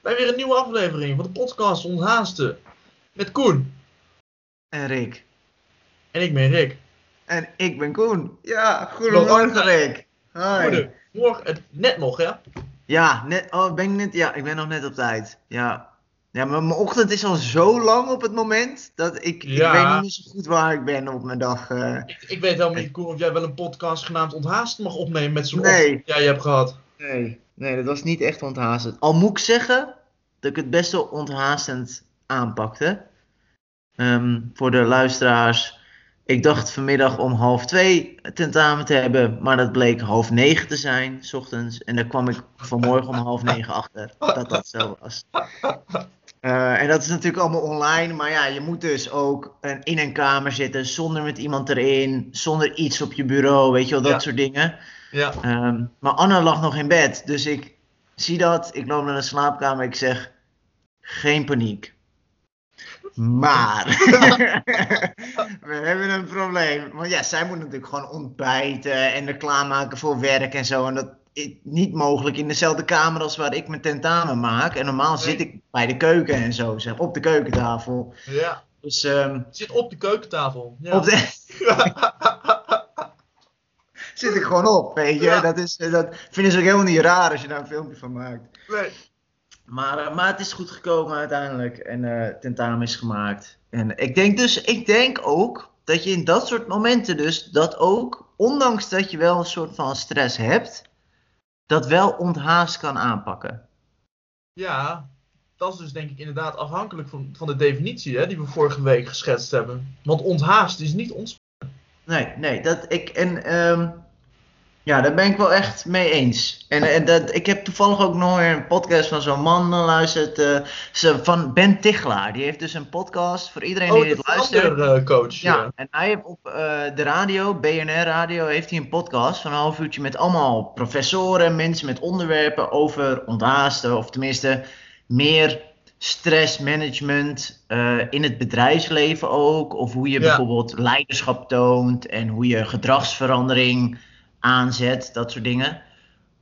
Bij weer een nieuwe aflevering van de podcast Onthaasten met Koen. En Rick. En ik ben Rick. En ik ben Koen. Ja, goedemorgen Rick. Hoi. Goedemorgen, net nog ja? Ja, net, oh, ben ik, net, ja, ik ben nog net op tijd. Ja, ja maar mijn ochtend is al zo lang op het moment dat ik, ik weet niet zo goed waar ik ben op mijn dag. Uh... Ik, ik, weet helemaal niet, Koen, of jij wel een podcast genaamd Onthaasten mag opnemen met zo'n nee. ochtend jij hebt gehad. Nee, nee, dat was niet echt onthaastend. Al moet ik zeggen dat ik het best wel onthaastend aanpakte. Ehm, voor de luisteraars. Ik dacht vanmiddag om half twee tentamen te hebben, maar dat bleek half negen te zijn, s ochtends. En daar kwam ik vanmorgen om half negen achter dat dat zo was. Uh, en dat is natuurlijk allemaal online, maar ja, je moet dus ook een, in een kamer zitten zonder met iemand erin, zonder iets op je bureau, weet je wel, dat soort dingen. Ja. Um, maar Anna lag nog in bed, dus ik zie dat, ik loop naar de slaapkamer, ik zeg, geen paniek. Maar we hebben een probleem. Want ja, zij moet natuurlijk gewoon ontbijten en er klaarmaken voor werk en zo. En dat is niet mogelijk in dezelfde kamer als waar ik mijn tentamen maak. En normaal nee. zit ik bij de keuken en zo, zeg, op de keukentafel. Ja. Dus, um, zit op de keukentafel. Ja. Op de... zit ik gewoon op, weet je. Ja. Dat, is, dat vinden ze ook helemaal niet raar als je daar een filmpje van maakt. Nee. Maar, uh, maar het is goed gekomen uiteindelijk. En uh, tentamen is gemaakt. En ik denk dus, ik denk ook dat je in dat soort momenten dus, dat ook, ondanks dat je wel een soort van stress hebt, dat wel onthaast kan aanpakken. Ja, dat is dus denk ik inderdaad afhankelijk van, van de definitie hè, die we vorige week geschetst hebben. Want onthaast is niet ontspannen. Nee, nee, dat ik, en um, ja, daar ben ik wel echt mee eens. En, en dat, ik heb toevallig ook nog weer een podcast van zo'n man geluisterd. Uh, van Ben Tichelaar. Die heeft dus een podcast voor iedereen oh, die dit luistert. Uh, coach. Ja, ja, en hij heeft op uh, de radio, BNR Radio, heeft hij een podcast van een half uurtje met allemaal professoren, mensen met onderwerpen over onthaasten. Of tenminste meer stressmanagement uh, in het bedrijfsleven ook. Of hoe je ja. bijvoorbeeld leiderschap toont en hoe je gedragsverandering aanzet, dat soort dingen.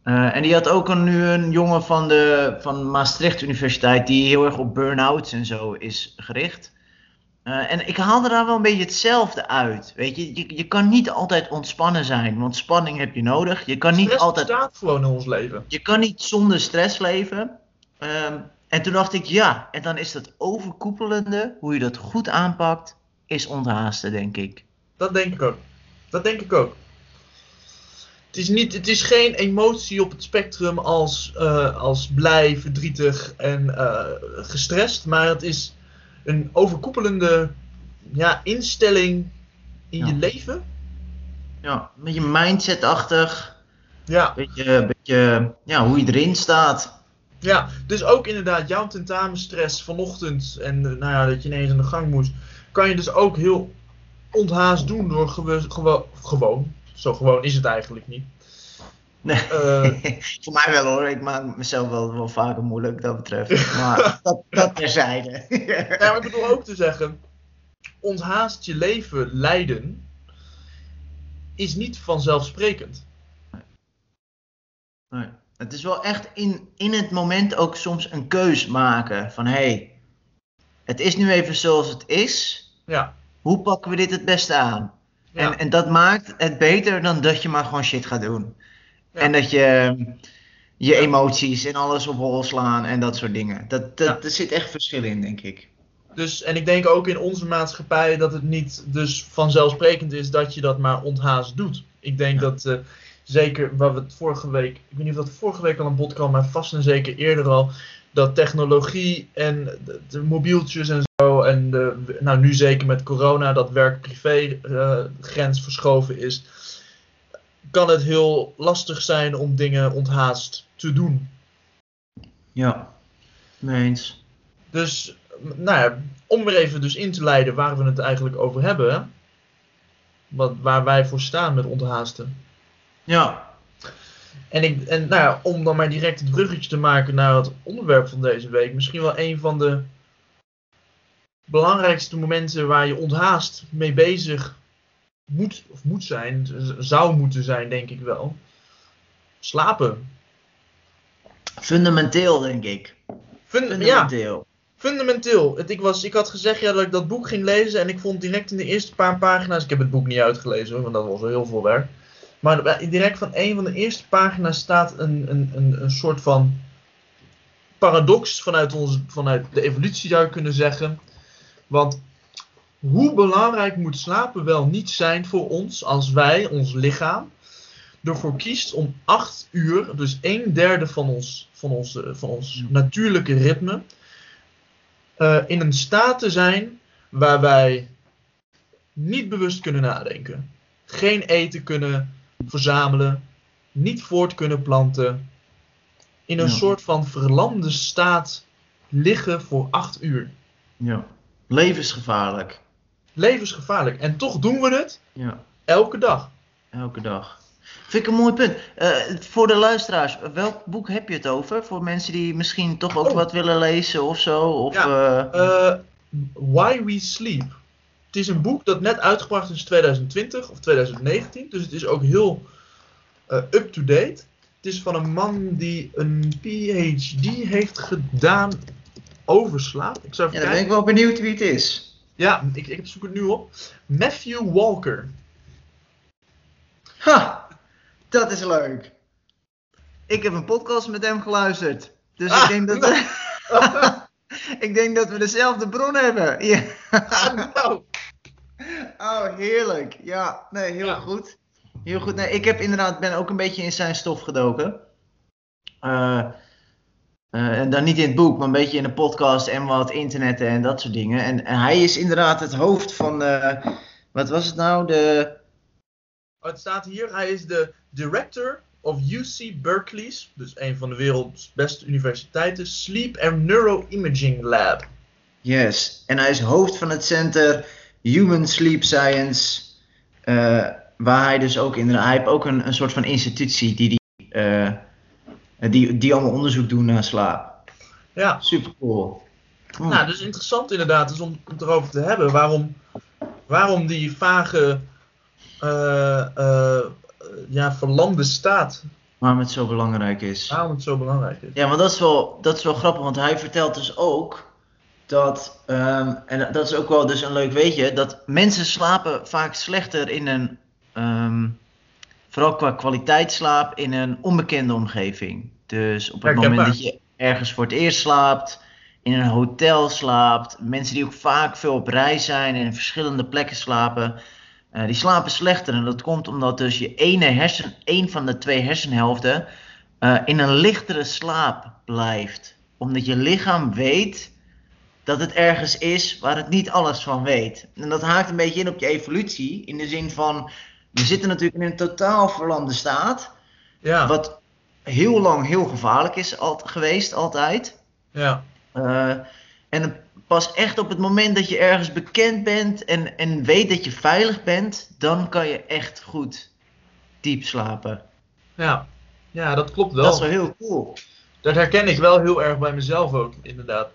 Uh, en die had ook een, nu een jongen van de van Maastricht Universiteit die heel erg op burn-outs en zo is gericht. Uh, en ik haalde daar wel een beetje hetzelfde uit. Weet je? je, je kan niet altijd ontspannen zijn, want spanning heb je nodig. Je kan stress niet altijd. bestaat gewoon in ons leven. Je kan niet zonder stress leven. Um, en toen dacht ik, ja, en dan is dat overkoepelende, hoe je dat goed aanpakt, is onthaasten, denk ik. Dat denk ik ook. Dat denk ik ook. Het is, niet, het is geen emotie op het spectrum als, uh, als blij, verdrietig en uh, gestrest. Maar het is een overkoepelende ja, instelling in Ja. je leven. Ja, een beetje mindset-achtig. Ja. Een beetje, beetje ja, hoe je erin staat. ja, dus ook inderdaad jouw tentamenstress vanochtend en eh, nou ja, dat je ineens aan de gang moest. Kan je dus ook heel onthaast doen door gewo gewo gewoon. Zo gewoon is het eigenlijk niet. Nee. Eh. Voor mij wel hoor, ik maak mezelf wel, wel vaker moeilijk dat betreft. Maar dat, dat terzijde. Ja, maar ik bedoel ook te zeggen, onthaast je leven leiden is niet vanzelfsprekend. Nee. Het is wel echt in, in het moment ook soms een keus maken. Van hé, hey, het is nu even zoals het is. Ja, Hoe pakken we dit het beste aan? Ja, En, en dat maakt het beter dan dat je maar gewoon shit gaat doen. Ja. En dat je je emoties en alles op hol slaan en dat soort dingen. Dat, dat. Er zit echt verschil in, denk ik. dus en ik denk ook in onze maatschappij dat het niet dus vanzelfsprekend is dat je dat maar onthaast doet. Ik denk dat eh, zeker waar we het vorige week, ik weet niet of dat vorige week al aan bod kwam, maar vast en zeker eerder al, dat technologie en de, de mobieltjes en zo en de, nou nu zeker met corona dat werk-privé eh, grens verschoven is, kan het heel lastig zijn om dingen onthaast te doen. Ja, mee eens. Dus, nou ja, om er even dus in te leiden waar we het eigenlijk over hebben. Wat, waar wij voor staan met onthaasten. Ja, En, ik, en nou ja, om dan maar direct het bruggetje te maken naar het onderwerp van deze week. Misschien wel een van de belangrijkste momenten waar je onthaast mee bezig moet, of moet zijn. Zou moeten zijn, denk ik wel. Slapen. Fundamenteel, denk ik. Fund- ja, Fundamenteel. fundamenteel. Het, ik, was, ik had gezegd ja, dat ik dat boek ging lezen en ik vond direct in de eerste paar pagina's, ik heb het boek niet uitgelezen hoor, want dat was wel heel veel werk. Maar bij- direct van een van de eerste pagina's staat een, een, een, een soort van paradox vanuit, ons, vanuit de evolutie zou je kunnen zeggen. Want hoe belangrijk moet slapen wel niet zijn voor ons als wij, ons lichaam, ervoor kiest om 8 uur, dus een derde van ons, van ons, eh, van ons natuurlijke ritme, eh, in een staat te zijn waar wij niet bewust kunnen nadenken. Geen eten kunnen verzamelen, niet voort kunnen planten. In een Ja. soort van verlamde staat liggen voor 8 uur. Ja. Levensgevaarlijk. Levensgevaarlijk. En toch doen we het Ja. elke dag. Elke dag. Vind ik een mooi punt. Eh, voor de luisteraars, welk boek heb je het over? Voor mensen die misschien toch ook Oh. wat willen lezen of zo? Of, Ja, eh, Eh, Why We Sleep. Het is een boek dat net uitgebracht is in 2020 of 2019. Dus het is ook heel up-to-date. Het is van een man die een PhD heeft gedaan over slaap. Ik zou ja, even dan ben ik wel benieuwd wie het is. Ja, ik, ik zoek het nu op. Matthew Walker. Ha! Dat is leuk. Ik heb een podcast met hem geluisterd. Dus Ah, ik denk dat we... ik denk dat we dezelfde bron hebben. Ja. nou, Oh, heerlijk. Ja, nee, heel Ja. goed. Heel goed. Nee, ik heb inderdaad, ben ook een beetje in zijn stof gedoken. Eh, eh, en dan niet in het boek, maar een beetje in de podcast en wat internetten en dat soort dingen. En, en hij is inderdaad het hoofd van, eh, wat was het nou? De, Oh, het staat hier, hij is de director of UC Berkeley's, dus een van de werelds beste universiteiten, Sleep and Neuroimaging Lab. yes. En hij is hoofd van het Center Human Sleep Science. eh, waar hij dus ook inderdaad, hij heeft ook een, een soort van institutie die, die, die, die allemaal onderzoek doen naar slaap. Ja, Super cool. nou, dus interessant inderdaad is om het erover te hebben waarom, waarom die vage, eh, ja, verlamde staat, Waarom het zo belangrijk is. waarom het zo belangrijk is. Ja, maar dat is wel, dat is wel grappig, want hij vertelt dus ook dat, ehm, en dat is ook wel dus een leuk weetje, dat mensen slapen vaak slechter in een, ehm, vooral qua kwaliteit slaap, in een onbekende omgeving. Dus op het moment dat je ergens voor het eerst slaapt, in een hotel slaapt, mensen die ook vaak veel op reis zijn en in verschillende plekken slapen, eh, die slapen slechter. En dat komt omdat dus je ene hersen, één van de twee hersenhelften eh, in een lichtere slaap blijft. Omdat je lichaam weet dat het ergens is waar het niet alles van weet. En dat haakt een beetje in op je evolutie. In de zin van, we zitten natuurlijk in een totaal verlamde staat. Ja, Wat heel lang heel gevaarlijk is al, geweest, altijd. ja, Eh, en pas echt op het moment dat je ergens bekend bent en, en weet dat je veilig bent, dan kan je echt goed diep slapen. ja. Ja, dat klopt wel. Dat is wel heel cool. Dat herken ik wel heel erg bij mezelf ook, inderdaad.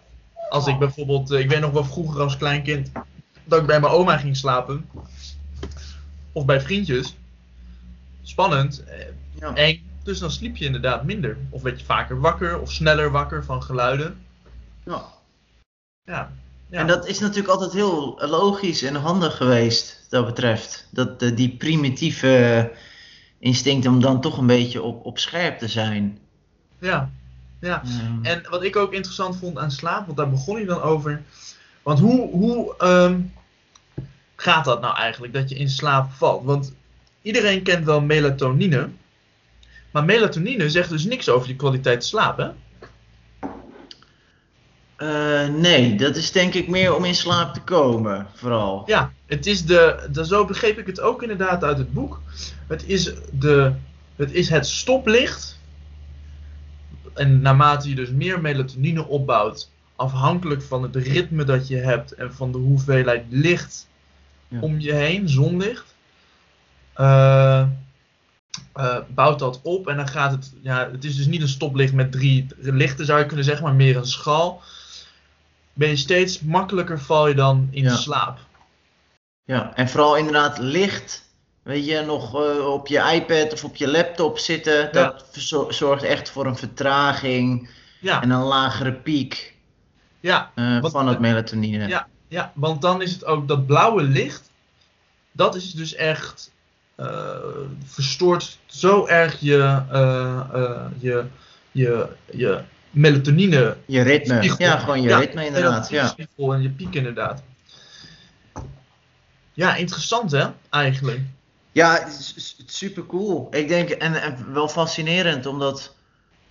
Als ik bijvoorbeeld, eh, ik weet nog wel vroeger als klein kind, dat ik bij mijn oma ging slapen. Of bij vriendjes. Spannend, eh, Ja. eng. Dus dan sliep je inderdaad minder. Of werd je vaker wakker, of sneller wakker van geluiden. Ja. Ja. ja. En dat is natuurlijk altijd heel logisch en handig geweest, dat betreft. Dat, die primitieve instinct om dan toch een beetje op, op scherp te zijn. Ja. ja. En wat ik ook interessant vond aan slaap, want daar begon hij dan over. Want hoe, hoe ehm, gaat dat nou eigenlijk, dat je in slaap valt? Want iedereen kent wel melatonine. Maar melatonine zegt dus niks over je kwaliteit slaap, hè? eh, nee, dat is denk ik meer om in slaap te komen, vooral. Ja, het is de, de, zo begreep ik het ook inderdaad uit het boek. Het is, de, het is het stoplicht. En naarmate je dus meer melatonine opbouwt, afhankelijk van het ritme dat je hebt en van de hoeveelheid licht Ja. om je heen, zonlicht, eh, eh, bouwt dat op. En dan gaat het, ja, het is dus niet een stoplicht met drie lichten zou je kunnen zeggen, maar meer een schaal. Ben je steeds makkelijker val je dan in Ja. slaap. Ja, en vooral inderdaad licht. We weet je, nog eh, op je iPad of op je laptop zitten. Dat zorgt echt voor een vertraging Ja, en een lagere piek ja, eh, van het melatonine. Ja. ja, want dan is het ook dat blauwe licht. Dat is dus echt. Eh, verstoort zo erg je, eh, eh, je, je, je melatonine. Je ritme. spiegel. Ja, gewoon je Ja, ritme inderdaad. Ja. en je piek inderdaad. Ja, interessant hè, eigenlijk. Ja, super cool. Ik denk, en, en wel fascinerend, omdat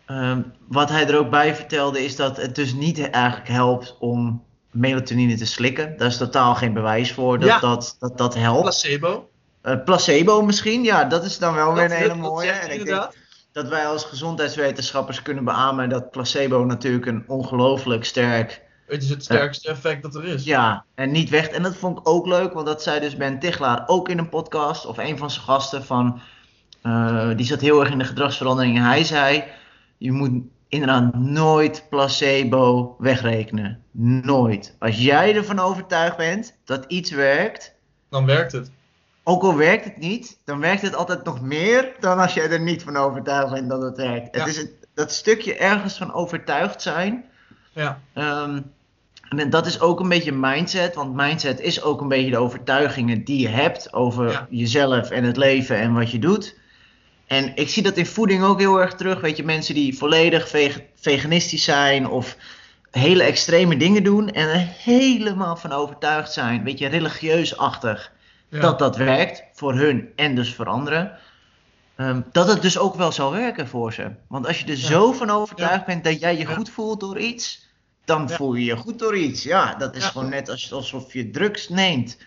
ehm, wat hij er ook bij vertelde, is dat het dus niet eigenlijk helpt om melatonine te slikken. Daar is totaal geen bewijs voor dat Ja. dat, dat, dat helpt. Placebo. Eh, placebo misschien, ja, dat is dan wel weer een Dat- hele dat mooie. zegt En ik denk dat wij als gezondheidswetenschappers kunnen beamen dat placebo natuurlijk een ongelooflijk sterk Het is het sterkste effect dat er is. ja, en niet weg. En dat vond ik ook leuk, want dat zei dus Ben Tichelaar ook in een podcast. Of een van zijn gasten van. eh, die zat heel erg in de gedragsverandering. En hij zei: Je moet inderdaad nooit placebo wegrekenen. Nooit. Als jij ervan overtuigd bent dat iets werkt. Dan werkt het. Ook al werkt het niet, dan werkt het altijd nog meer dan als jij er niet van overtuigd bent dat het werkt. Ja. Het is het, dat stukje ergens van overtuigd zijn. Ja, Ehm, en dat is ook een beetje mindset, want mindset is ook een beetje de overtuigingen die je hebt over Ja. jezelf en het leven en wat je doet. En ik zie dat in voeding ook heel erg terug. Weet je, mensen die volledig veganistisch zijn of hele extreme dingen doen en er helemaal van overtuigd zijn, weet je, religieus-achtig, ja. dat dat werkt voor hun en dus voor anderen. Ehm, dat het dus ook wel zal werken voor ze. Want als je er Ja. zo van overtuigd bent dat jij je goed voelt door iets, dan voel je je goed door iets. Ja, dat is gewoon net als, alsof je drugs neemt.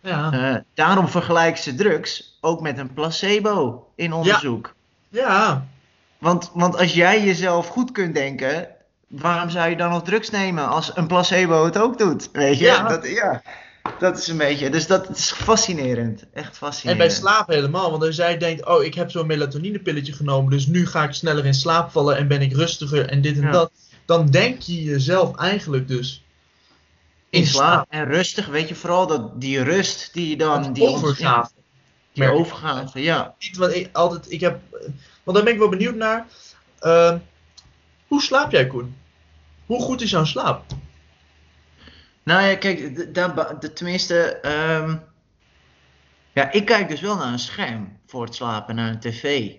ja. Eh, daarom vergelijken ze drugs ook met een placebo in onderzoek. ja. Want, want als jij jezelf goed kunt denken, waarom zou je dan nog drugs nemen als een placebo het ook doet? Weet je? Ja. Dat, ja. Dat is een beetje. Dus dat is fascinerend. Echt En fascinerend. bij slapen helemaal, want als jij denkt, oh ik heb zo'n melatonine-pilletje genomen, dus nu ga ik sneller in slaap vallen en ben ik rustiger en dit en Ja. dat. Dan denk je jezelf eigenlijk dus in slaap en rustig, weet je vooral dat die rust die je dan die ja, die overgave, ja. Niet ik altijd, ik heb, want daar ben ik wel benieuwd naar. Ehm, hoe slaap jij, Koen? Hoe goed is jouw slaap? Nou ja, kijk, tenminste, ehm, ja, ik kijk dus wel naar een scherm voor het slapen, naar een tv.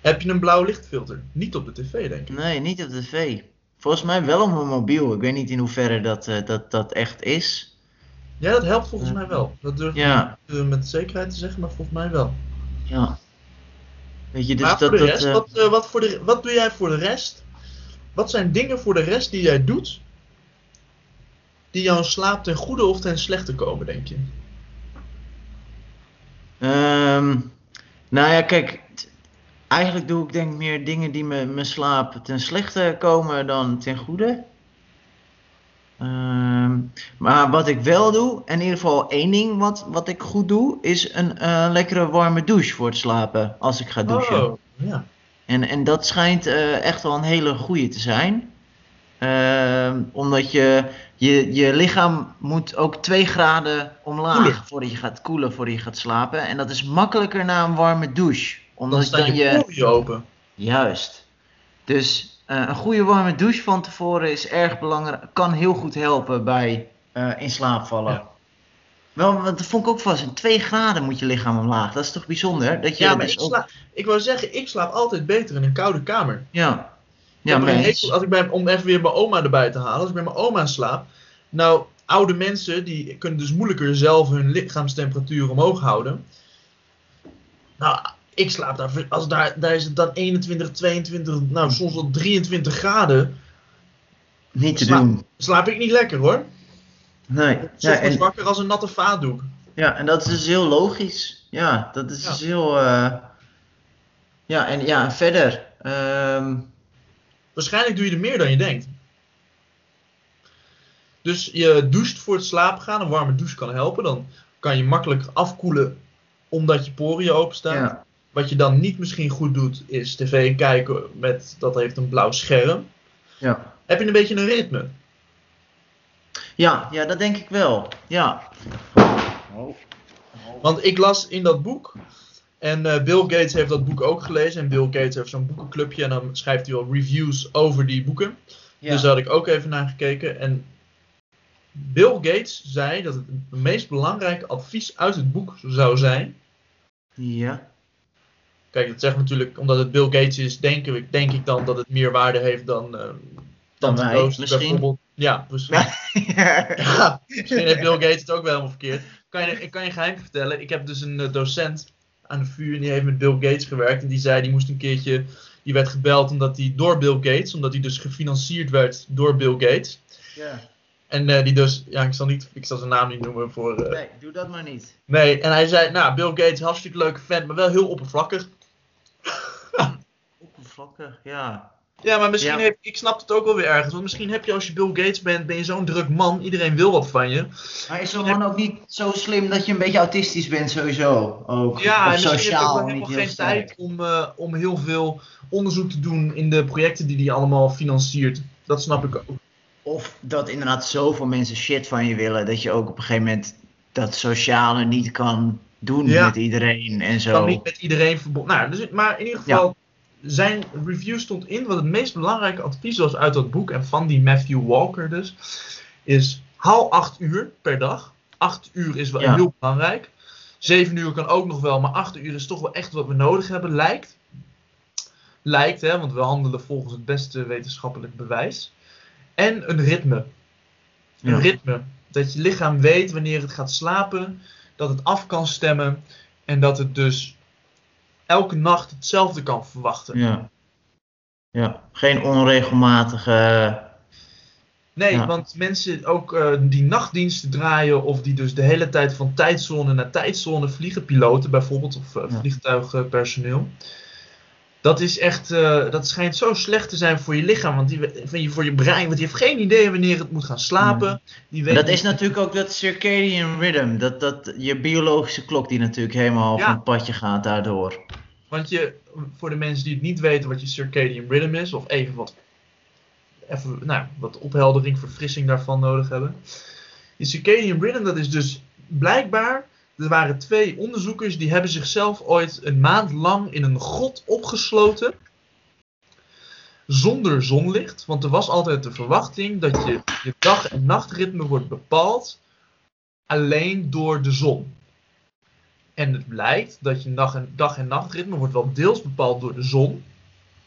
Heb je een blauw lichtfilter? Niet op de tv, denk ik. Nee, niet op de tv. Volgens mij wel op mijn mobiel. Ik weet niet in hoeverre dat, eh, dat, dat echt is. Ja, dat helpt volgens mij wel. Dat durf ik Ja. niet eh, met zekerheid te zeggen, maar volgens mij wel. Ja. Weet je, dus maar dat, voor de dat, rest, eh, wat, eh, wat, voor de, wat doe jij voor de rest? Wat zijn dingen voor de rest die jij doet, die jouw slaap ten goede of ten slechte komen, denk je? Ehm, nou ja, kijk, eigenlijk doe ik denk meer dingen die me, mijn slaap ten slechte komen dan ten goede. Ehm, maar wat ik wel doe, in ieder geval één ding wat, wat ik goed doe, is een lekkere warme douche voor het slapen als ik ga douchen. Oh, ja. En, en dat schijnt eh, echt wel een hele goede te zijn. Ehm, omdat je, je, je lichaam moet ook 2 graden omlaag Koelen. voordat je gaat koelen, voordat je gaat slapen. En dat is makkelijker na een warme douche. Dan Omdat dan je je... open. Juist. Dus eh, een goede warme douche van tevoren is erg belangrijk. Kan heel goed helpen bij eh, in slaap vallen. Ja. Wel, want dat vond ik ook vast. In 2 graden moet je lichaam omlaag. Dat is toch bijzonder? Dat je Ja, maar dus ik, ook- slaap, ik wou zeggen, ik slaap altijd beter in een koude kamer. Ja. Ja, hekel- als ik bij, om even weer mijn oma erbij te halen, als ik bij mijn oma slaap. Nou, oude mensen die kunnen dus moeilijker zelf hun lichaamstemperatuur omhoog houden. Nou, ik slaap daar, als daar, daar is het dan 21, 22, nou soms wel 23 graden. Niet te doen. Slaap ik niet lekker hoor. Nee. Soms Ja, en, wakker als een natte vaatdoek. ja, en dat is dus heel logisch. Ja, dat is Ja. dus heel. eh, Ja, en ja, en verder. ehm, Waarschijnlijk doe je er meer dan je denkt. Dus je doucht voor het slapen gaan. Een warme douche kan helpen. Dan kan je makkelijk afkoelen omdat je poriën openstaan. ja. Wat je dan niet misschien goed doet, is tv kijken met dat heeft een blauw scherm. Ja. Heb je een beetje een ritme? Ja, ja, dat denk ik wel. Ja. Want ik las in dat boek En eh, Bill Gates heeft dat boek ook gelezen. En Bill Gates heeft zo'n boekenclubje. En dan schrijft hij wel reviews over die boeken. Dus daar had ik ook even naar gekeken. En Bill Gates zei dat het het meest belangrijke advies uit het boek zou zijn. Ja. Kijk, dat zegt natuurlijk, omdat het Bill Gates is, denk ik, denk ik dan dat het meer waarde heeft dan. eh Dan wij, Roos misschien. bijvoorbeeld. Ja, precies. Ja, misschien heeft Bill Gates het ook wel helemaal verkeerd. Kan je, ik kan je geheim vertellen. Ik heb dus een eh, docent aan de vuur en die heeft met Bill Gates gewerkt. En die zei, die moest een keertje, die werd gebeld omdat hij door Bill Gates, omdat hij dus gefinancierd werd door Bill Gates. ja. En eh, die dus, ja, ik zal, niet, ik zal zijn naam niet noemen voor... eh, Nee, doe dat maar niet. nee, en hij zei, nou, Bill Gates, hartstikke leuke vent, maar wel heel oppervlakkig. Oppervlakkig, ja. Ja, maar misschien Ja. heeft, ik snap het ook wel weer ergens. Want misschien heb je als je Bill Gates bent, ben je zo'n druk man. Iedereen wil wat van je. Maar is zo'n man ook niet zo slim dat je een beetje autistisch bent sowieso? Ook. Ja, en misschien heb je ook sociaal helemaal heel geen sterk. tijd om, eh, om heel veel onderzoek te doen in de projecten die hij allemaal financiert. Dat snap ik ook. Of dat inderdaad zoveel mensen shit van je willen dat je ook op een gegeven moment dat sociale niet kan doen Ja. met iedereen en zo. Kan niet met iedereen verbonden. Nou, dus, maar in ieder geval, zijn review stond in. Wat het meest belangrijke advies was uit dat boek en van die Matthew Walker dus. Is haal 8 uur per dag. 8 uur is wel Ja. heel belangrijk. 7 uur kan ook nog wel, maar 8 uur is toch wel echt wat we nodig hebben, lijkt. Lijkt, hè, want we handelen volgens het beste wetenschappelijk bewijs. En een ritme. Een Ja. ritme. Dat je lichaam weet wanneer het gaat slapen, dat het af kan stemmen en dat het dus elke nacht hetzelfde kan verwachten. Ja. Ja, geen onregelmatige. Nee, Ja. want mensen ook eh, die nachtdiensten draaien of die dus de hele tijd van tijdzone naar tijdzone vliegen, piloten bijvoorbeeld of eh, vliegtuigpersoneel. Dat is echt, eh, dat schijnt zo slecht te zijn voor je lichaam, want die, van je, voor je brein, want die heeft geen idee wanneer het moet gaan slapen. Die weet Dat is natuurlijk ook dat circadian rhythm, dat, dat je biologische klok die natuurlijk helemaal Ja. van het padje gaat daardoor. Want je, voor de mensen die het niet weten wat je circadian rhythm is, of even wat, even, nou, wat opheldering, verfrissing daarvan nodig hebben. Je circadian rhythm, dat is dus blijkbaar, er waren twee onderzoekers die hebben zichzelf ooit een maand lang in een grot opgesloten. Zonder zonlicht, want er was altijd de verwachting dat je, je dag- en nachtritme wordt bepaald alleen door de zon. En het blijkt dat je dag- en, dag- en nachtritme wordt wel deels bepaald door de zon.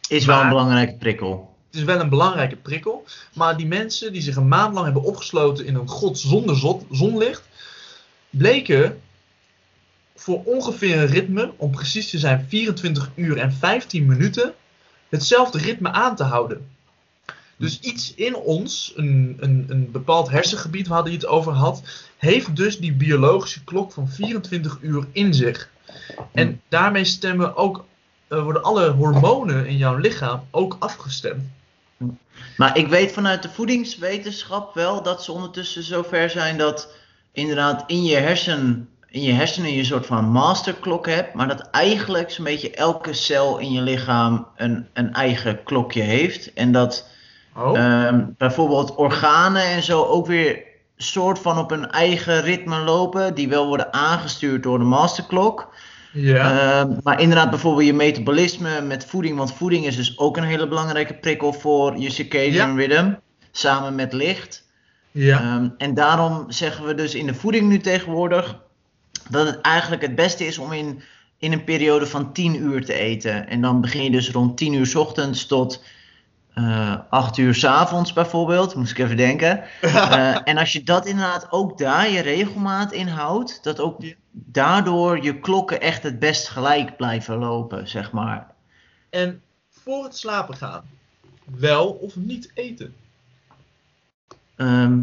Is wel een belangrijke prikkel. Het is wel een belangrijke prikkel. Maar die mensen die zich een maand lang hebben opgesloten in een god zonder zon- zonlicht, bleken voor ongeveer een ritme, om precies te zijn 24 uur en 15 minuten, hetzelfde ritme aan te houden. Dus iets in ons, een, een, een bepaald hersengebied waar hij het over had, heeft dus die biologische klok van 24 uur in zich. En daarmee stemmen ook, eh, worden alle hormonen in jouw lichaam ook afgestemd. Maar ik weet vanuit de voedingswetenschap wel dat ze ondertussen zover zijn dat inderdaad in je, hersen, in je hersenen je een soort van masterklok hebt, maar dat eigenlijk zo'n beetje elke cel in je lichaam een, een eigen klokje heeft. En dat Oh. Ehm, bijvoorbeeld organen en zo ook weer soort van op een eigen ritme lopen, die wel worden aangestuurd door de masterklok. ja. Ehm, maar inderdaad, bijvoorbeeld je metabolisme met voeding, want voeding is dus ook een hele belangrijke prikkel voor je circadian rhythm, samen met licht. ja. Ehm, en daarom zeggen we dus in de voeding nu tegenwoordig dat het eigenlijk het beste is om in, in een periode van 10 uur te eten. En dan begin je dus rond 10 uur 's ochtends tot eh 8 uur 's avonds bijvoorbeeld, moest ik even denken. Eh, en als je dat inderdaad ook daar je regelmaat in houdt, dat ook daardoor je klokken echt het best gelijk blijven lopen, zeg maar. En voor het slapen gaan, wel of niet eten? Ehm,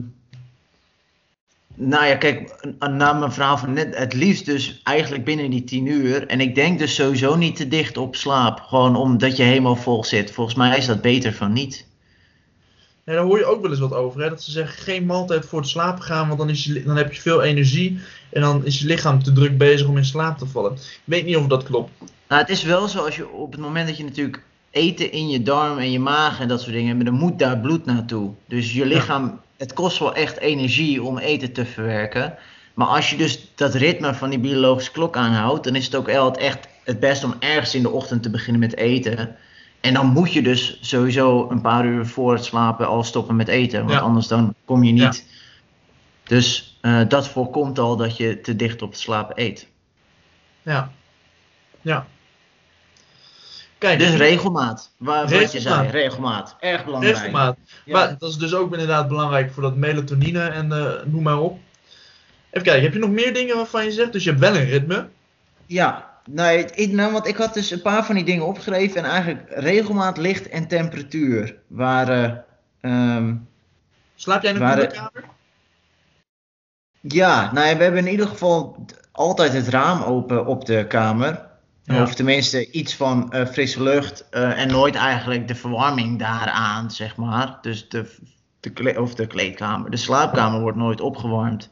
nou ja, kijk, na mijn verhaal van net, het liefst dus eigenlijk binnen die 10 uur. En ik denk dus sowieso niet te dicht op slaap. Gewoon omdat je helemaal vol zit. Volgens mij is dat beter van niet. Ja, daar hoor je ook wel eens wat over. Hè? Dat ze zeggen geen maaltijd voor het slapen gaan, want dan, is je, dan heb je veel energie en dan is je lichaam te druk bezig om in slaap te vallen. Ik weet niet of dat klopt. Nou, het is wel zo als je op het moment dat je natuurlijk eten in je darm en je maag en dat soort dingen hebt, dan moet daar bloed naartoe. Dus je lichaam, het kost wel echt energie om eten te verwerken. Maar als je dus dat ritme van die biologische klok aanhoudt, dan is het ook echt het best om ergens in de ochtend te beginnen met eten. En dan moet je dus sowieso een paar uur voor het slapen al stoppen met eten. Want Ja. anders dan kom je niet. Dus eh, dat voorkomt al dat je te dicht op het slapen eet. Ja. Ja. Kijk, Dus regelmaat. Waar, Wat je zei, regelmaat. Erg belangrijk. regelmaat. Ja. Maar dat is dus ook inderdaad belangrijk voor dat melatonine en eh, noem maar op. Even kijken, heb je nog meer dingen waarvan je zegt? Dus je hebt wel een ritme. Ja, nee, ik, nou, want ik had dus een paar van die dingen opgeschreven. En eigenlijk regelmaat, licht en temperatuur waren... ehm, Slaap jij in een koele kamer? Ja, nou ja, we hebben in ieder geval altijd het raam open op de kamer. Ja. Of tenminste iets van eh, frisse lucht. eh, en nooit eigenlijk de verwarming daaraan, zeg maar. Dus de, de, kle- of de kleedkamer. De slaapkamer wordt nooit opgewarmd.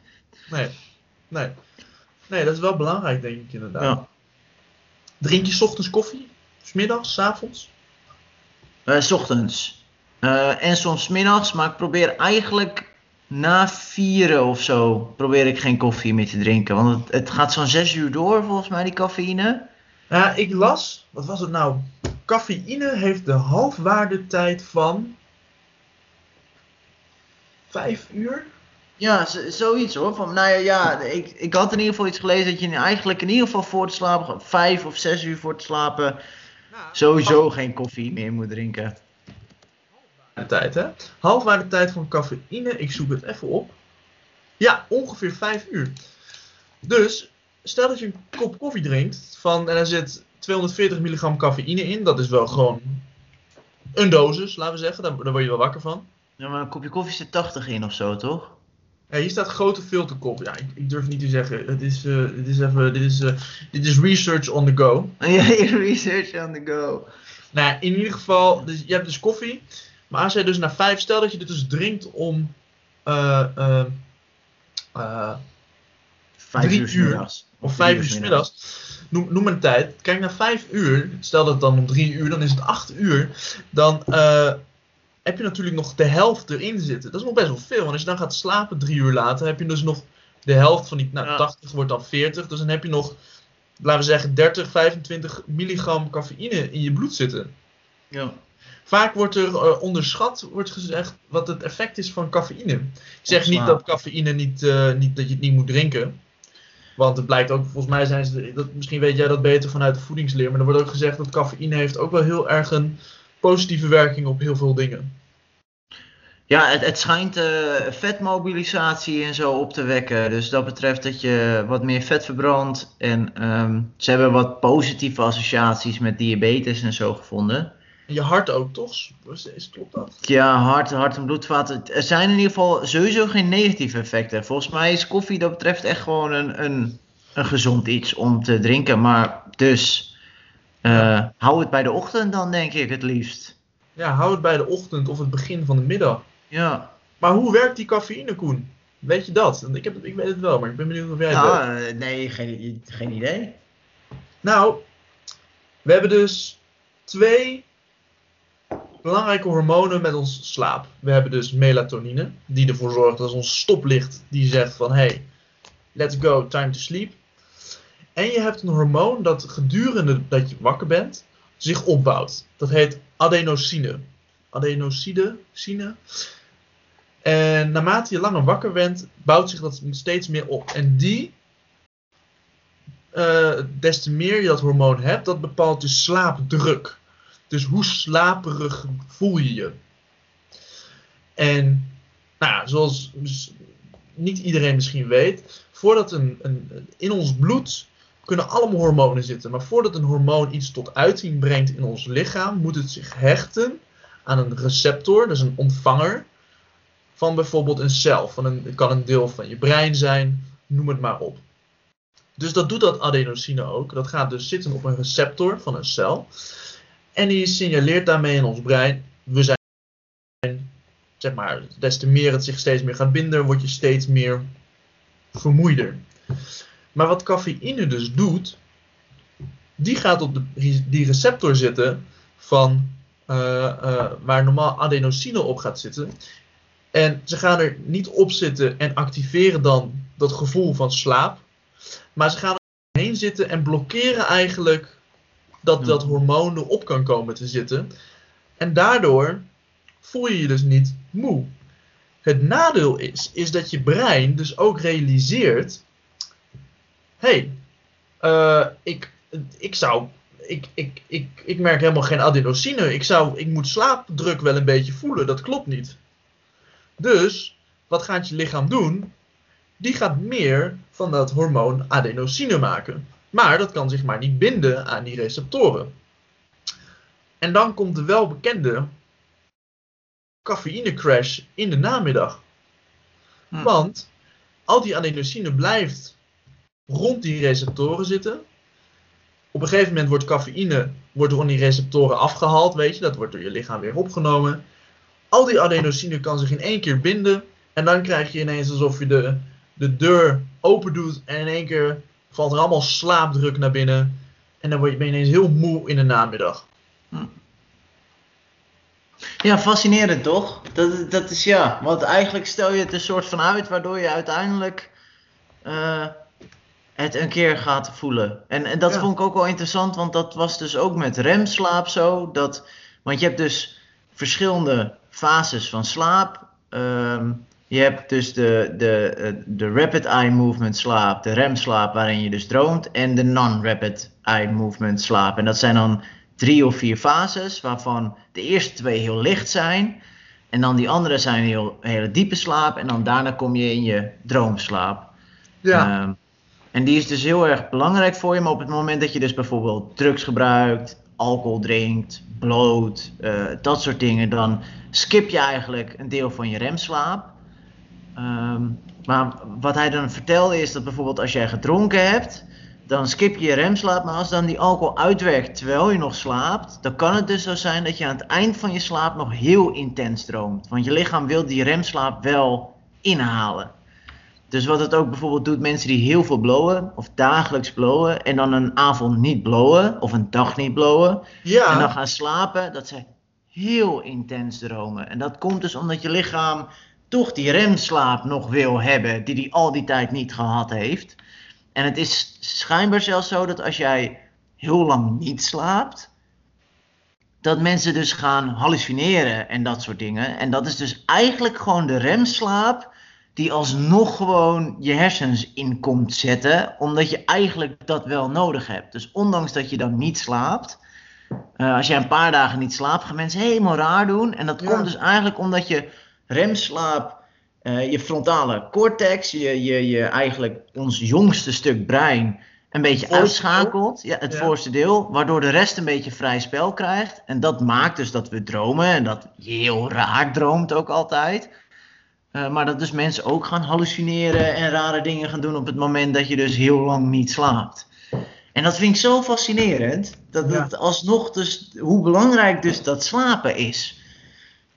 Nee. Nee. Nee, dat is wel belangrijk, denk ik inderdaad. Ja. Drink je 's ochtends koffie? 's middags, 's avonds? Eh, 's ochtends. En soms 's middags, maar ik probeer eigenlijk na vieren of zo. Probeer ik geen koffie meer te drinken. Want het, het gaat zo'n 6 uur door, volgens mij, die cafeïne. Ja, ik las, wat was het nou? Cafeïne heeft de halfwaardetijd van 5 uur? Ja, zoiets hoor. Van, nou ja, ja ik, ik had in ieder geval iets gelezen dat je eigenlijk in ieder geval voor het slapen, vijf of zes uur voor het slapen, sowieso geen koffie meer moet drinken. tijd, hè? Halfwaardetijd van cafeïne, ik zoek het even op. Ja, ongeveer 5 uur. Dus, stel dat je een kop koffie drinkt van, en er zit 240 milligram cafeïne in, dat is wel gewoon een dosis, laten we zeggen, daar, daar word je wel wakker van. Ja, maar een kopje koffie zit 80 in of zo, toch? Ja, hier staat grote filterkop. Ja, ik, ik durf niet te zeggen. Het is, eh, dit is even, dit is, eh, dit is research on the go. Ja, research on the go. Nou, ja, in ieder geval, dus je hebt dus koffie. Maar als jij dus na vijf, stel dat je dit dus drinkt om eh, Vijf Drie uur uur. Of vijf uur 's middags, noem, noem een tijd. Kijk, na vijf uur, stel dat dan om drie uur, dan is het acht uur. Dan eh, heb je natuurlijk nog de helft erin zitten. Dat is nog best wel veel. Want als je dan gaat slapen drie uur later, heb je dus nog de helft van die, nou Ja. 80 wordt dan 40. Dus dan heb je nog, laten we zeggen, 30, 25 milligram cafeïne in je bloed zitten. Ja. Vaak wordt er eh, onderschat wordt gezegd wat het effect is van cafeïne. Ik zeg niet dat cafeïne niet, eh, niet, dat je het niet moet drinken. Want het blijkt ook, volgens mij zijn ze, dat, misschien weet jij dat beter vanuit de voedingsleer, maar er wordt ook gezegd dat cafeïne heeft ook wel heel erg een positieve werking op heel veel dingen. Ja, het, het schijnt eh, vetmobilisatie en zo op te wekken. Dus dat betreft dat je wat meer vet verbrandt. En ehm, ze hebben wat positieve associaties met diabetes en zo gevonden. Je hart ook, toch? Is, klopt dat? Ja, hart, hart- en bloedvaten. Er zijn in ieder geval sowieso geen negatieve effecten. Volgens mij is koffie dat betreft echt gewoon een, een, een gezond iets om te drinken. Maar dus, eh, hou het bij de ochtend dan denk ik het liefst. Ja, hou het bij de ochtend of het begin van de middag. Ja, Maar hoe werkt die cafeïne, Koen? Weet je dat? Ik, heb, ik weet het wel, maar ik ben benieuwd of jij het weet. eh, nee, geen, geen idee. Nou, we hebben dus twee belangrijke hormonen met ons slaap. We hebben dus melatonine, die ervoor zorgt dat ons stoplicht die zegt van hey, let's go, time to sleep. En je hebt een hormoon dat gedurende dat je wakker bent zich opbouwt. Dat heet adenosine. Adenosine, sine. En naarmate je langer wakker bent, bouwt zich dat steeds meer op. En die eh, des te meer je dat hormoon hebt, dat bepaalt je slaapdruk. Dus hoe slaperig voel je je. En nou zoals dus niet iedereen misschien weet, voordat een, een, in ons bloed kunnen allemaal hormonen zitten. Maar voordat een hormoon iets tot uiting brengt in ons lichaam, moet het zich hechten aan een receptor, dus een ontvanger, van bijvoorbeeld een cel. Van een, het kan een deel van je brein zijn, noem het maar op. Dus dat doet dat adenosine ook. Dat gaat dus zitten op een receptor van een cel. En die signaleert daarmee in ons brein, we zijn, zeg maar, des te meer het zich steeds meer gaat binden, word je steeds meer vermoeider. Maar wat cafeïne dus doet, die gaat op de, die receptor zitten van eh, eh, waar normaal adenosine op gaat zitten. En ze gaan er niet op zitten en activeren dan dat gevoel van slaap. Maar ze gaan er heen zitten en blokkeren eigenlijk dat dat hormoon erop kan komen te zitten. En daardoor voel je je dus niet moe. Het nadeel is, is dat je brein dus ook realiseert: hé, hey, ik, ik zou. Ik, ik, ik, ik merk helemaal geen adenosine. Ik, zou, ik moet slaapdruk wel een beetje voelen. Dat klopt niet. Dus, wat gaat je lichaam doen? Die gaat meer van dat hormoon adenosine maken. Maar dat kan zich maar niet binden aan die receptoren. En dan komt de welbekende cafeïnecrash in de namiddag. Hm. Want al die adenosine blijft rond die receptoren zitten. Op een gegeven moment wordt cafeïne wordt rond die receptoren afgehaald, weet je, dat wordt door je lichaam weer opgenomen. Al die adenosine kan zich in één keer binden en dan krijg je ineens alsof je de, de deur open doet en in één keer valt er allemaal slaapdruk naar binnen en dan word je ben je ineens heel moe in de namiddag. Ja, fascinerend toch? Dat, dat is ja, want eigenlijk stel je het een soort van uit waardoor je uiteindelijk eh, het een keer gaat voelen. En, en dat Ja. vond ik ook wel interessant, want dat was dus ook met remslaap zo. Dat, want je hebt dus verschillende fases van slaap. Ehm, je hebt dus de, de, eh, de rapid eye movement slaap, de remslaap waarin je dus droomt, en de non-rapid eye movement slaap. En dat zijn dan drie of vier fases, waarvan de eerste twee heel licht zijn. En dan die andere zijn heel hele diepe slaap. En dan daarna kom je in je droomslaap. Ja, Ehm, en die is dus heel erg belangrijk voor je. Maar op het moment dat je dus bijvoorbeeld drugs gebruikt, alcohol drinkt, bloot, eh, dat soort dingen, dan skip je eigenlijk een deel van je remslaap. Ehm, maar wat hij dan vertelde is dat bijvoorbeeld als jij gedronken hebt, dan skip je je remslaap. Maar als dan die alcohol uitwerkt terwijl je nog slaapt, dan kan het dus zo zijn dat je aan het eind van je slaap nog heel intens droomt. Want je lichaam wil die remslaap wel inhalen. Dus wat het ook bijvoorbeeld doet, mensen die heel veel blowen, of dagelijks blowen, en dan een avond niet blowen, of een dag niet blowen, en dan gaan slapen, dat ze heel intens dromen. En dat komt dus omdat je lichaam toch die remslaap nog wil hebben, die hij al die tijd niet gehad heeft. En het is schijnbaar zelfs zo dat als jij heel lang niet slaapt, dat mensen dus gaan hallucineren en dat soort dingen. En dat is dus eigenlijk gewoon de remslaap die alsnog gewoon je hersens in komt zetten, omdat je eigenlijk dat wel nodig hebt. Dus ondanks dat je dan niet slaapt, eh, als jij een paar dagen niet slaapt, gaan mensen helemaal raar doen. En dat Ja. komt dus eigenlijk omdat je remslaap, eh, je frontale cortex, je, je, je eigenlijk ons jongste stuk brein, een beetje uitschakelt. Ja, het Ja. voorste deel, waardoor de rest een beetje vrij spel krijgt. En dat maakt dus dat we dromen en dat je heel raar droomt ook altijd. Eh, maar dat dus mensen ook gaan hallucineren en rare dingen gaan doen op het moment dat je dus heel lang niet slaapt. En dat vind ik zo fascinerend. Dat Ja. het alsnog dus, hoe belangrijk dus dat slapen is.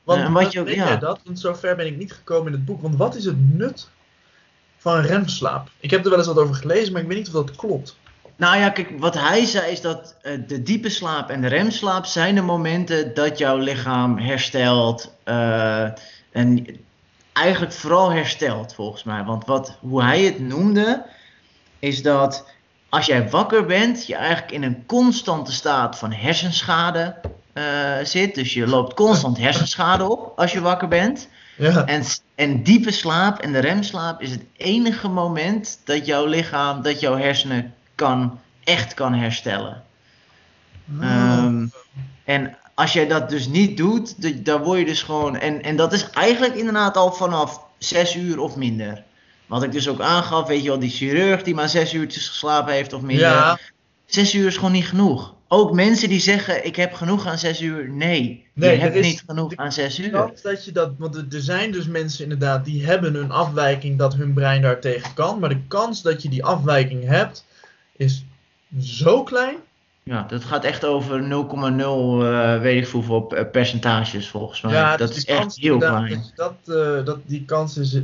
Want en wat je ook- weet ja. jij dat? Want zover ben ik niet gekomen in het boek. Want wat is het nut van remslaap? Ik heb er wel eens wat over gelezen, maar ik weet niet of dat klopt. Nou ja, kijk, wat hij zei is dat eh, de diepe slaap en de remslaap zijn de momenten dat jouw lichaam herstelt. eh, en eigenlijk vooral herstelt, volgens mij. Want wat, hoe hij het noemde, is dat als jij wakker bent, je eigenlijk in een constante staat van hersenschade eh, zit. Dus je loopt constant hersenschade op als je wakker bent. Ja, En, en diepe slaap en de remslaap is het enige moment dat jouw lichaam, dat jouw hersenen kan, echt kan herstellen. Ah. Ehm, en als jij dat dus niet doet, dan word je dus gewoon. En, en dat is eigenlijk inderdaad al vanaf zes uur of minder. Wat ik dus ook aangaf, weet je wel, die chirurg die maar zes uurtjes geslapen heeft of minder. ja, Zes uur is gewoon niet genoeg. Ook mensen die zeggen, ik heb genoeg aan zes uur. Nee, Nee, je hebt is- niet genoeg aan zes uur. dat je dat, want er- er zijn dus mensen inderdaad die hebben een afwijking dat hun brein daar tegen kan, maar de kans dat je die afwijking hebt is zo klein. Ja, dat gaat echt over 0,0 eh weet ik hoeveel eh, percentages volgens mij. ja, dat dus is echt heel klein. dus Dat, eh, dat, die kans is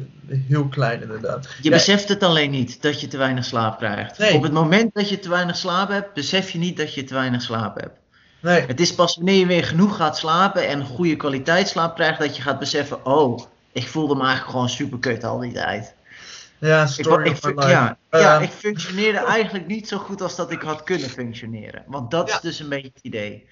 heel klein inderdaad. Je Ja, beseft het alleen niet dat je te weinig slaap krijgt. Nee. Op het moment dat je te weinig slaap hebt, besef je niet dat je te weinig slaap hebt. Nee, Het is pas wanneer je weer genoeg gaat slapen en goede kwaliteit slaap krijgt, dat je gaat beseffen, oh, ik voelde me eigenlijk gewoon super kut al die tijd. Ja, Ik, story ik, of my fun- life. ja, ja, ik functioneerde eigenlijk niet zo goed als dat ik had kunnen functioneren. Want dat Ja. is dus een beetje het idee.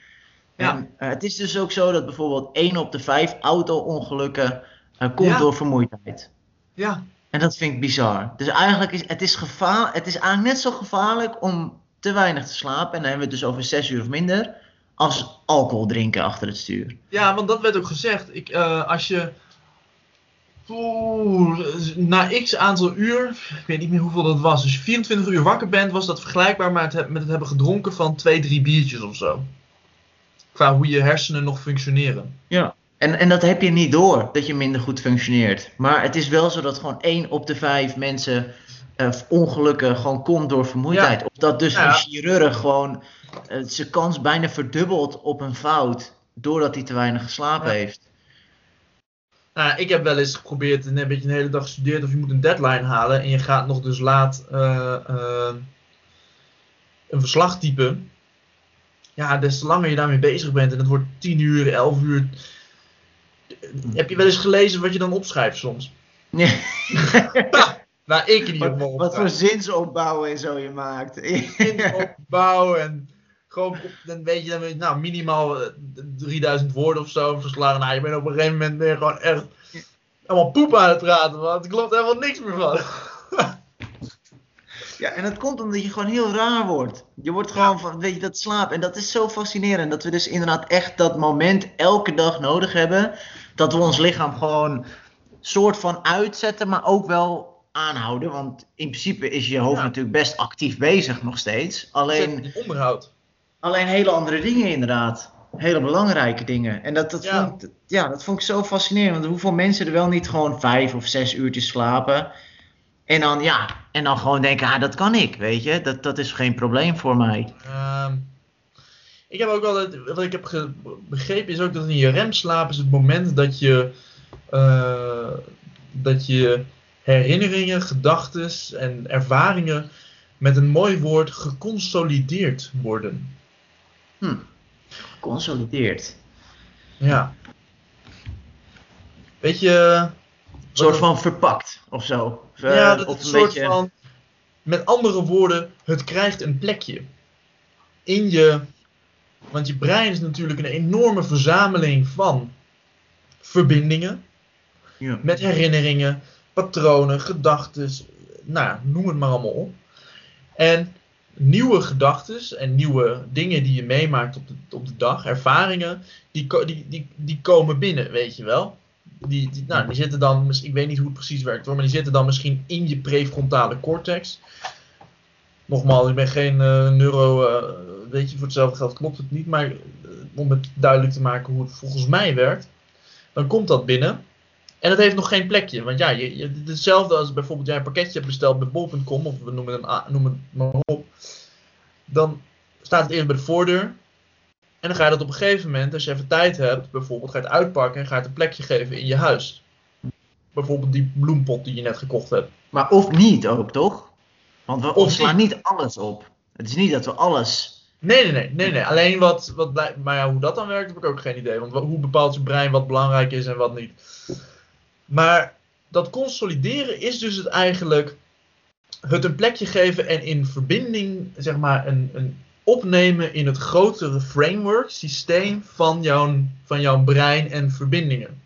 Ja. En eh, het is dus ook zo dat bijvoorbeeld 1 op de 5 auto-ongelukken eh, komt Ja. door vermoeidheid. ja, En dat vind ik bizar. Dus eigenlijk is het, is gevaar, het is eigenlijk net zo gevaarlijk om te weinig te slapen. En dan hebben we het dus over 6 uur of minder. Als alcohol drinken achter het stuur. Ja, want dat werd ook gezegd. Ik, eh, als je. Oeh, na x aantal uur, ik weet niet meer hoeveel dat was. Als je 24 uur wakker bent, was dat vergelijkbaar met het, met het hebben gedronken van 2, 3 biertjes of zo. Qua hoe je hersenen nog functioneren. Ja. En, en dat heb je niet door, dat je minder goed functioneert. Maar het is wel zo dat gewoon 1 op de 5 mensen eh, ongelukken gewoon komt door vermoeidheid. Of dat dus Ja. een chirurg gewoon eh, zijn kans bijna verdubbelt op een fout. Doordat hij te weinig geslapen Ja. heeft. Nou, ik heb wel eens geprobeerd, een beetje een hele dag gestudeerd of je moet een deadline halen. En je gaat nog dus laat eh, eh, een verslag typen. Ja, des te langer je daarmee bezig bent en het wordt 10 uur, 11 uur. Heb je wel eens gelezen wat je dan opschrijft soms? Ja. Nou, ik ieder Wat, wat voor zinsopbouwen en zo je maakt. opbouw en gewoon, dan weet je, dan weet je, nou, minimaal eh, 3000 woorden of zo verslagen. Nou, je bent op een gegeven moment je gewoon echt allemaal poep aan het praten, want er klopt helemaal niks meer van. Ja, en dat komt omdat je gewoon heel raar wordt. Je wordt gewoon van, weet je, dat slaap. En dat is zo fascinerend. Dat we dus inderdaad echt dat moment elke dag nodig hebben. Dat we ons lichaam gewoon soort van uitzetten, maar ook wel aanhouden. Want in principe is je hoofd Ja. natuurlijk best actief bezig nog steeds. Alleen, onderhoud. Alleen hele andere dingen inderdaad. Hele belangrijke dingen. En dat, dat, Ja. Vond, ik- ja, dat vond ik zo fascinerend. Want hoeveel mensen er wel niet gewoon vijf of zes uurtjes slapen. En dan, ja, en dan gewoon denken, ah, dat kan ik, weet je. Dat, dat is geen probleem voor mij. Ehm, ik heb ook altijd, wat ik heb begrepen is ook dat in je remslaap is het moment dat je, eh, dat je herinneringen, gedachten en ervaringen met een mooi woord geconsolideerd worden. Hm. Geconsolideerd. Ja. Weet je. Een soort van verpakt of zo. Of, eh, ja, dat of een soort beetje- van. Met andere woorden, het krijgt een plekje. In je. Want je brein is natuurlijk een enorme verzameling van verbindingen. Ja. Met herinneringen, patronen, gedachten. Nou, ja, noem het maar allemaal op. En nieuwe gedachten en nieuwe dingen die je meemaakt op de, op de dag, ervaringen, die, die, die, die komen binnen, weet je wel. Die, nou, die zitten dan, ik weet niet hoe het precies werkt hoor, maar die zitten dan misschien in je prefrontale cortex. Nogmaals, ik ben geen eh, neuro, eh, weet je, voor hetzelfde geld klopt het niet, maar eh, om het duidelijk te maken hoe het volgens mij werkt, dan komt dat binnen. En het heeft nog geen plekje, want ja, je, je, hetzelfde als bijvoorbeeld jij een pakketje hebt besteld bij bol.com, of we noemen het, een, noemen het maar op, dan staat het eerst bij de voordeur. En dan ga je dat op een gegeven moment, als je even tijd hebt, bijvoorbeeld ga je het uitpakken en ga je het een plekje geven in je huis. Bijvoorbeeld die bloempot die je net gekocht hebt. Maar of niet ook, toch? Want we, Of slaan niet alles op. Het is niet dat we alles... Nee, nee, nee, nee, nee. Alleen wat, wat maar ja, hoe dat dan werkt, heb ik ook geen idee. Want wa- hoe bepaalt je brein wat belangrijk is en wat niet? Maar dat consolideren is dus het eigenlijk het een plekje geven en in verbinding, zeg maar, een, een opnemen in het grotere framework, systeem van jouw, van jouw brein en verbindingen.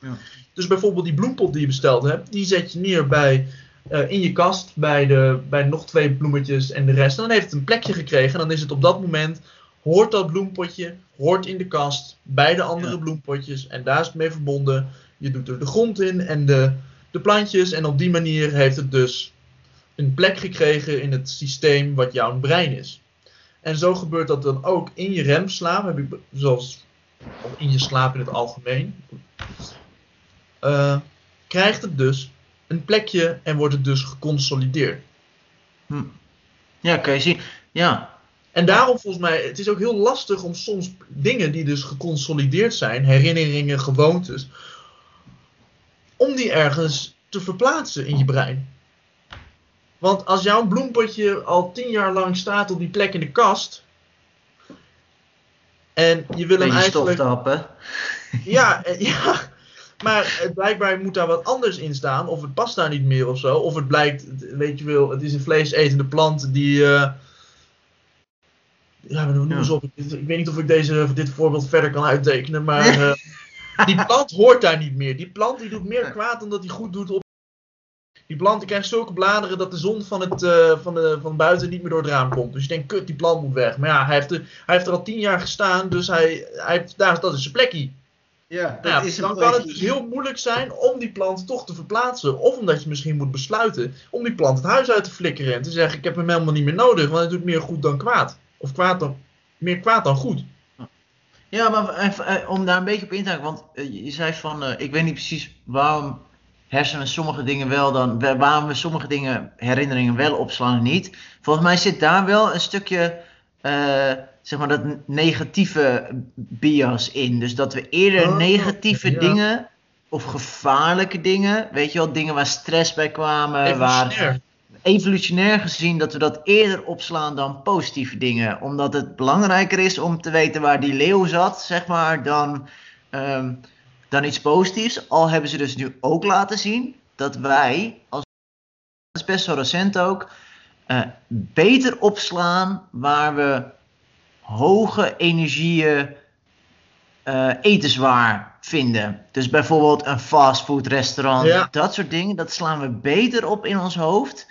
Ja. Dus bijvoorbeeld die bloempot die je besteld hebt, die zet je neer bij, eh, in je kast bij, de, bij nog twee bloemetjes en de rest. En dan heeft het een plekje gekregen en dan is het op dat moment, hoort dat bloempotje, hoort in de kast bij de andere Ja. bloempotjes en daar is het mee verbonden. Je doet er de grond in en de, de plantjes en op die manier heeft het dus een plek gekregen in het systeem wat jouw brein is. En zo gebeurt dat dan ook in je remslaap, heb ik, zoals of in je slaap in het algemeen. Eh, krijgt het dus een plekje en wordt het dus geconsolideerd. Hm. Ja, kun je zien. Ja. En daarom volgens mij, het is ook heel lastig om soms dingen die dus geconsolideerd zijn, herinneringen, gewoontes, om die ergens te verplaatsen in je brein. Want als jouw bloempotje al tien jaar lang staat op die plek in de kast, en je wil hem eigenlijk tappen. Ja, eh, ja. Maar eh, blijkbaar moet daar wat anders in staan. Of het past daar niet meer of zo. Of het blijkt, weet je wel, het is een vleesetende plant die... eh, ja, maar noem Ja. eens op. Ik, weet niet of ik deze, dit voorbeeld verder kan uittekenen. Maar die plant hoort daar niet meer. Die plant die doet meer kwaad dan dat hij goed doet op... Die plant die krijgt zulke bladeren dat de zon van, het, eh, van, de, van buiten niet meer door het raam komt. Dus je denkt, kut, die plant moet weg. Maar ja, hij heeft er, hij heeft er al tien jaar gestaan. Dus hij, hij heeft, daar, dat is zijn plekje. Ja, Nou ja, dan kan het dus heel moeilijk zijn om die plant toch te verplaatsen. Of omdat je misschien moet besluiten om die plant het huis uit te flikkeren. En te zeggen, ik heb hem helemaal niet meer nodig, want hij doet meer goed dan kwaad. Of kwaad dan, meer kwaad dan goed. Ja, maar even, eh, om daar een beetje op in te haken, want eh, je zei van, eh, ik weet niet precies waarom hersenen sommige dingen wel dan, wa- waarom we sommige dingen, herinneringen wel opslaan en niet. Volgens mij zit daar wel een stukje, zeg maar, dat negatieve bias in. Dus dat we eerder Oh, negatieve ja. dingen, of gevaarlijke dingen, weet je wel, dingen waar stress bij kwamen, waar Evolutionair. Evolutionair gezien dat we dat eerder opslaan dan positieve dingen. Omdat het belangrijker is om te weten waar die leeuw zat, zeg maar, dan, ehm, dan iets positiefs. Al hebben ze dus nu ook laten zien dat wij, als dat is best wel recent ook, eh, beter opslaan waar we hoge energieën eh, etenswaar vinden. Dus bijvoorbeeld een fastfood restaurant, Ja. dat soort dingen, dat slaan we beter op in ons hoofd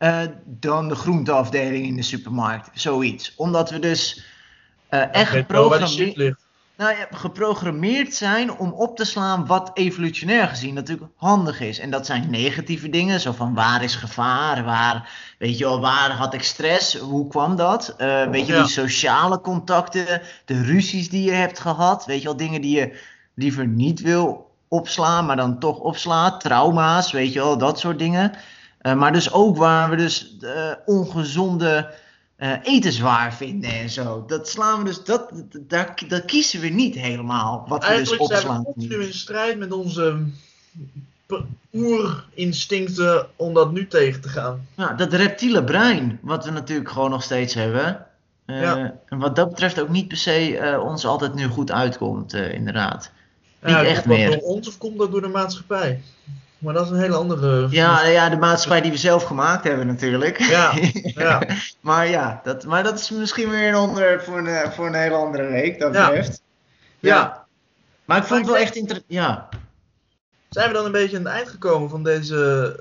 eh, dan de groenteafdeling in de supermarkt. Zoiets. Omdat we dus eh, echt geprogrammeerd, nou, ja, geprogrammeerd zijn om op te slaan wat evolutionair gezien natuurlijk handig is. En dat zijn negatieve dingen, zo van waar is gevaar, waar, weet je wel, waar had ik stress, hoe kwam dat? Eh, weet je, die sociale contacten, de ruzies die je hebt gehad, weet je wel, dingen die je liever niet wil opslaan, maar dan toch opslaat, trauma's, weet je wel, dat soort dingen. Eh, maar dus ook waar we dus eh, ongezonde eh etenswaar vinden en zo. Dat slaan we dus, dat, daar, dat kiezen we niet helemaal. Wat we dus Eigenlijk zijn we opslaan. continu in strijd met onze oerinstincten om dat nu tegen te gaan. Nou, dat reptiele brein, wat we natuurlijk gewoon nog steeds hebben. Ja. En wat dat betreft ook niet per se ons altijd nu goed uitkomt, inderdaad. Niet Ja, echt komt dat meer. door ons of komt dat door de maatschappij? Maar dat is een hele andere... Ja, ja, de maatschappij die we zelf gemaakt hebben natuurlijk. Ja, ja. maar ja, dat, maar dat is misschien weer een onderwerp voor een, voor een hele andere week, dat Ja. betreft. Ja. Maar ik vond het wel echt interessant. Ja. Zijn we dan een beetje aan het eind gekomen van deze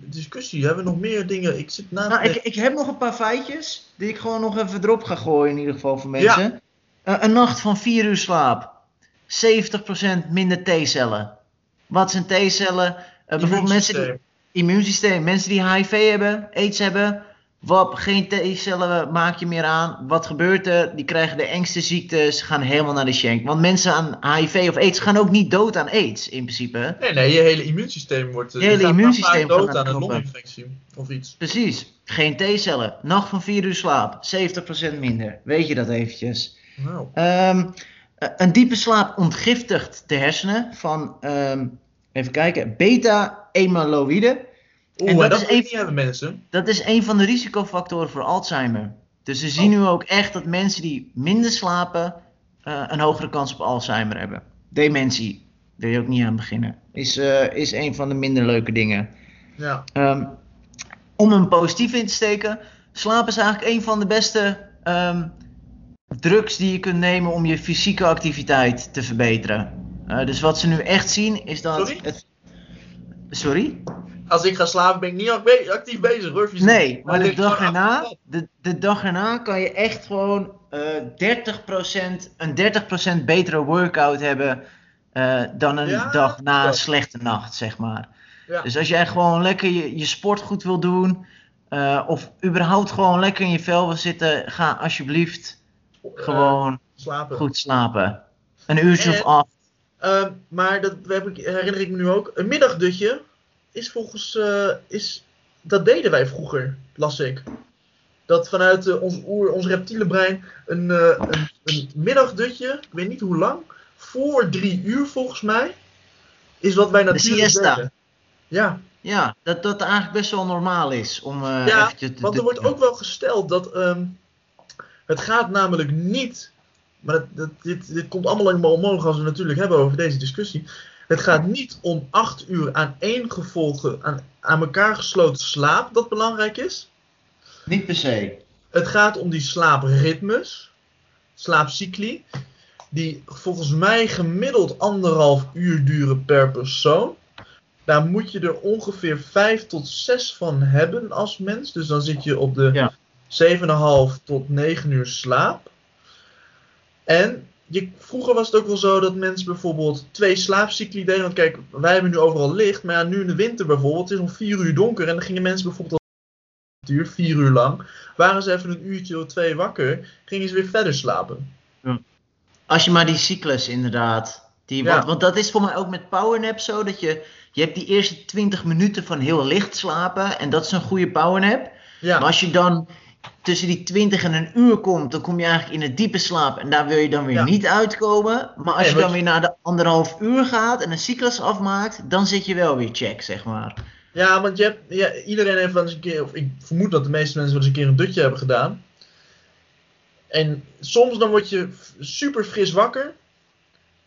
discussie? Hebben we nog meer dingen? Ik zit na Nou, ik, ik heb nog een paar feitjes die ik gewoon nog even erop ga gooien in ieder geval voor mensen. Eh, een nacht van 4 uur slaap. 70% minder T-cellen. Wat zijn T-cellen? Eh, bijvoorbeeld mensen die Immuunsysteem. mensen die HIV hebben, AIDS hebben. Wap, geen T-cellen maak je meer aan. Wat gebeurt er? Die krijgen de engste ziektes, gaan helemaal naar de shank. Want mensen aan HIV of AIDS gaan ook niet dood aan AIDS in principe. Nee, nee, je hele immuunsysteem wordt... eh, Je hele gaat immuunsysteem vaak dood gaat aan een longinfectie of iets. Precies. Geen T-cellen. Nacht van 4 uur slaap. 70% minder. Weet je dat eventjes? Nou, Ehm, eh, een diepe slaap ontgiftigt de hersenen van, ehm, even kijken, beta-amyloïde. Oeh, En dat dat, is een- hebben mensen. Dat is een van de risicofactoren voor Alzheimer. Dus ze zien nu ook echt dat mensen die minder slapen eh, een hogere kans op Alzheimer hebben. Dementie, wil je ook niet aan beginnen. Is, eh, is een van de minder leuke dingen. Ja. Ehm, om hem positief in te steken, slaap is eigenlijk een van de beste ehm, drugs die je kunt nemen om je fysieke activiteit te verbeteren. Eh, dus wat ze nu echt zien is dat. Sorry? Het... Sorry? Als ik ga slapen ben ik niet actief bezig hoor. fysiek. Nee, maar de dag erna, de, de dag erna kan je echt gewoon eh 30%, een 30% betere workout hebben eh, dan een Ja, dag na een slechte nacht, zeg maar. Ja. Dus als jij gewoon lekker je, je sport goed wil doen, eh, of überhaupt gewoon lekker in je vel wil zitten, ga alsjeblieft gewoon slapen. goed slapen. Een uurtje of En- Ehm, maar dat heb ik, herinner ik me nu ook. Een middagdutje is volgens. eh, is, dat deden wij vroeger, las ik. Dat vanuit eh, ons oer, ons reptiele brein een, eh, een, een middagdutje, ik weet niet hoe lang, voor drie uur volgens mij, is wat wij natuurlijk siesta. deden. Ja, Ja, dat dat eigenlijk best wel normaal is om Ja, want er wordt ook wel gesteld dat ehm, het gaat namelijk niet, maar dat, dat, dit, dit komt allemaal in omhoog als we het natuurlijk hebben over deze discussie. Het gaat niet om acht uur aan één gevolgen, aan, aan elkaar gesloten slaap dat belangrijk is. Niet per se. Het gaat om die slaapritmes, slaapcycli, die volgens mij gemiddeld anderhalf uur duren per persoon. Daar moet je er ongeveer 5 tot 6 van hebben als mens. Dus dan zit je op de Ja. 7,5 tot 9 uur slaap. En je, vroeger was het ook wel zo dat mensen bijvoorbeeld twee slaapcycli deden. Want kijk, wij hebben nu overal licht. Maar ja, nu in de winter bijvoorbeeld, het is om 4 uur donker. En dan gingen mensen bijvoorbeeld al uur, 4 uur lang. Waren ze even een uurtje of twee wakker, gingen ze weer verder slapen. Als je maar die cyclus inderdaad. Die, Ja. want, want dat is voor mij ook met powernap zo. Dat je, je hebt die eerste 20 minuten van heel licht slapen. En dat is een goede powernap. Ja, Maar als je dan tussen die 20 en een uur komt, dan kom je eigenlijk in het diepe slaap. En daar wil je dan weer Ja. niet uitkomen. Maar als Nee, je dan weer naar de anderhalf uur gaat en een cyclus afmaakt, dan zit je wel weer check, zeg maar. Ja, want je hebt, ja, iedereen heeft wel eens een keer, of ik vermoed dat de meeste mensen wel eens een keer een dutje hebben gedaan. En soms dan word je super fris wakker.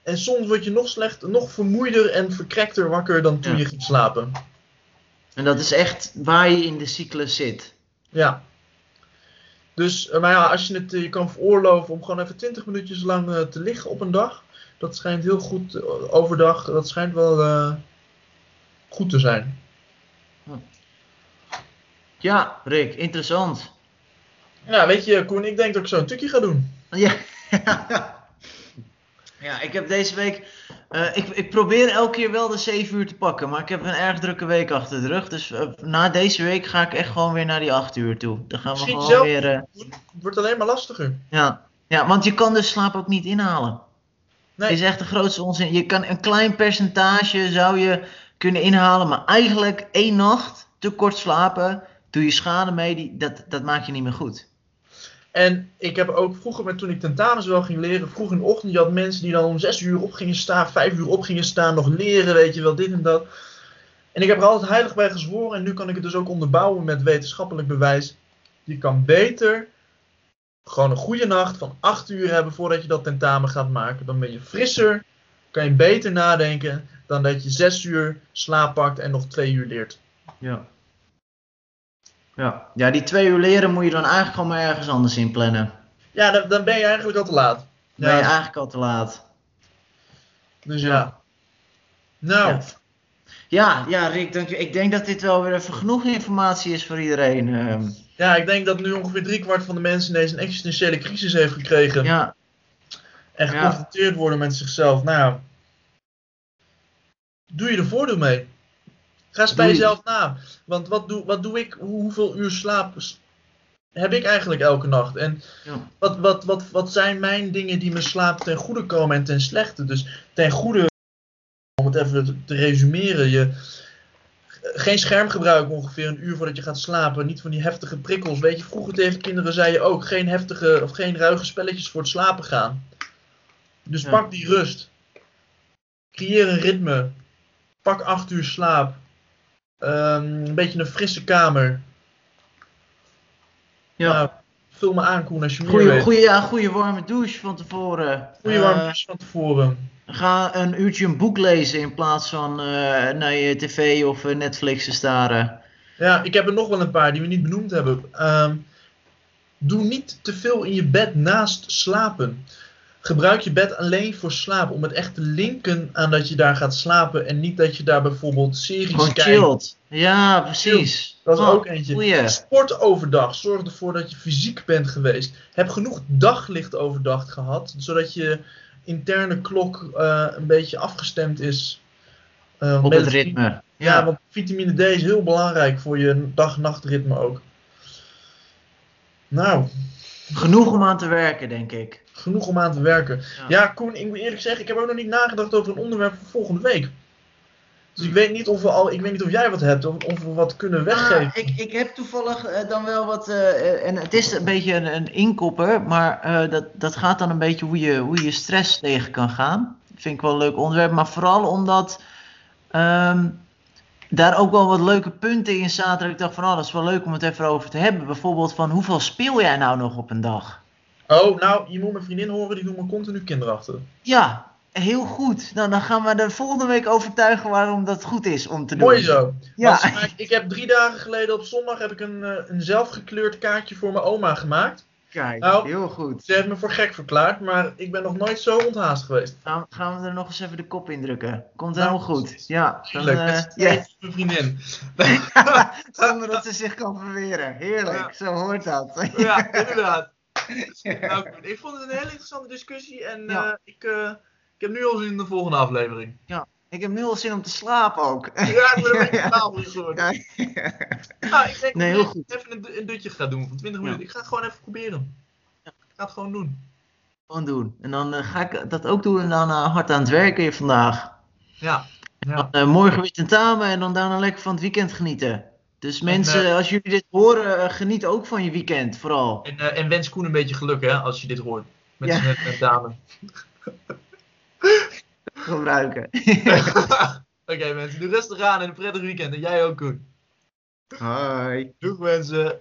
En soms word je nog slechter, nog vermoeider en verkrekter wakker dan toen Ja. je ging slapen. En dat is echt waar je in de cyclus zit. Ja. Dus, eh, maar ja, als je het eh, je kan veroorloven om gewoon even 20 minuutjes lang eh, te liggen op een dag. Dat schijnt heel goed overdag, dat schijnt wel goed te zijn. Ja, Rick, interessant. Ja, weet je, Koen, ik denk dat ik zo een tukje ga doen. Ja. ja, ik heb deze week. eh, ik, ik probeer elke keer wel de 7 uur te pakken, maar ik heb een erg drukke week achter de rug. Dus eh, na deze week ga ik echt gewoon weer naar die 8 uur toe. Dan gaan we Misschien gewoon zelf- weer. eh, Het wordt alleen maar lastiger. ja. ja, want je kan dus slaap ook niet inhalen. Nee. is echt de grootste onzin. Je kan een klein percentage zou je kunnen inhalen, maar eigenlijk één nacht te kort slapen, doe je schade mee, die, dat, dat maak je niet meer goed. En ik heb ook vroeger, met, toen ik tentamens wel ging leren, vroeg in de ochtend, je had mensen die dan om zes uur op gingen staan, vijf uur op gingen staan, nog leren, weet je wel, dit en dat. En ik heb er altijd heilig bij gezworen en nu kan ik het dus ook onderbouwen met wetenschappelijk bewijs. Je kan beter gewoon een goede nacht van acht uur hebben voordat je dat tentamen gaat maken. Dan ben je frisser, kan je beter nadenken dan dat je zes uur slaap pakt en nog twee uur leert. Ja. Ja. ja, die twee uur leren moet je dan eigenlijk gewoon maar ergens anders in plannen. Ja, dan, dan ben je eigenlijk al te laat. Dan ben je eigenlijk al te laat. dus ja. Nou, Ja. Ja, Rick, dank je. Ik denk dat dit wel weer even genoeg informatie is voor iedereen. ehm. Ja, ik denk dat nu ongeveer driekwart van de mensen ineens een existentiële crisis heeft gekregen. ja, En Ja. geconfronteerd worden met zichzelf. Nou, ja. doe je er voordeel mee. Ga eens bij jezelf na. Want wat doe, wat doe ik? Hoe- Hoeveel uur slaap heb ik eigenlijk elke nacht? En ja. wat, wat, wat, wat zijn mijn dingen die mijn slaap ten goede komen en ten slechte? Dus ten goede, om het even te, resumeren, je, geen schermgebruik ongeveer een uur voordat je gaat slapen. Niet van die heftige prikkels. Weet je, vroeger tegen kinderen zei je ook geen heftige of geen ruige spelletjes voor het slapen gaan. Dus Ja. pak die rust. Creëer een ritme. Pak acht uur slaap. Ehm, een beetje een frisse kamer. ja. Nou, vul me aan, Koen, als je meer Goeie, weet. goeie, ja, goeie warme douche van tevoren. Goeie Eh, warme douche van tevoren. Ga een uurtje een boek lezen in plaats van eh, naar je tv of eh, Netflix te staren. Ja, ik heb er nog wel een paar die we niet benoemd hebben. Ehm, doe niet te veel in je bed naast slapen. Gebruik je bed alleen voor slaap. Om het echt te linken aan dat je daar gaat slapen. En niet dat je daar bijvoorbeeld series Gewoon kijkt. chilled. Ja, precies. Dat is Oh, ook eentje. goeie. Sport overdag. Zorg ervoor dat je fysiek bent geweest. Heb genoeg daglicht overdag gehad. Zodat je interne klok eh, een beetje afgestemd is. eh, Op het ritme. Ja, Ja, want vitamine D is heel belangrijk voor je dag-nachtritme ook. Nou, genoeg om aan te werken, denk ik. Genoeg om aan te werken. Ja. Ja, Koen, ik moet eerlijk zeggen, ik heb ook nog niet nagedacht over een onderwerp voor volgende week. Dus ik weet niet of we al, ik weet niet of jij wat hebt, of, of we wat kunnen weggeven. Ah, ik, ik heb toevallig eh, dan wel wat, eh, en het is een beetje een, een inkopper, maar eh, dat, dat gaat dan een beetje hoe je, hoe je stress tegen kan gaan. Vind ik wel een leuk onderwerp, maar vooral omdat ehm, daar ook wel wat leuke punten in zaten. Ik dacht van, oh, dat is wel leuk om het even over te hebben. Bijvoorbeeld van, hoeveel speel jij nou nog op een dag? Oh, nou, je moet mijn vriendin horen, die doet me continu kinderachtig. Ja, Heel goed. Nou, dan gaan we de volgende week overtuigen waarom dat goed is om te doen. Mooi zo. Ja. Want ik heb drie dagen geleden op zondag heb ik een, eh, een zelfgekleurd kaartje voor mijn oma gemaakt. Kijk, Nou, heel goed. Ze heeft me voor gek verklaard, maar ik ben nog nooit zo onthaast geweest. Gaan, gaan we er nog eens even de kop in drukken. Komt Nou, helemaal goed. Ja, dan, Leuk, eh, tweeën voor mijn vriendin. Zonder dat ze zich kan verweren. Heerlijk, Ja. zo hoort dat. Ja, inderdaad. Nou, ik vond het een hele interessante discussie en Ja. eh, ik, eh, ik heb nu al zin in de volgende aflevering. Ik heb nu al zin om te slapen ook. Ja, ik ben een beetje tafel geworden. Ja. Nou, ik denk Nee, dat heel ik goed. even een, een dutje ga doen van 20 Ja. minuten. Ik ga het gewoon even proberen. Ik ga het gewoon doen. Gewoon doen. En dan eh, ga ik dat ook doen en dan hard aan het werken hier vandaag. Ja. ja. Dan, eh, morgen weer tentamen en dan daarna lekker van het weekend genieten. Dus mensen, eh, als jullie dit horen, eh, geniet ook van je weekend vooral. En, eh, en wens Koen een beetje geluk hè, als je dit hoort. Met Ja. zijn dame. Gebruiken. Oké mensen, doe rustig aan en een prettig weekend. En jij ook Koen. Hoi. Doeg mensen.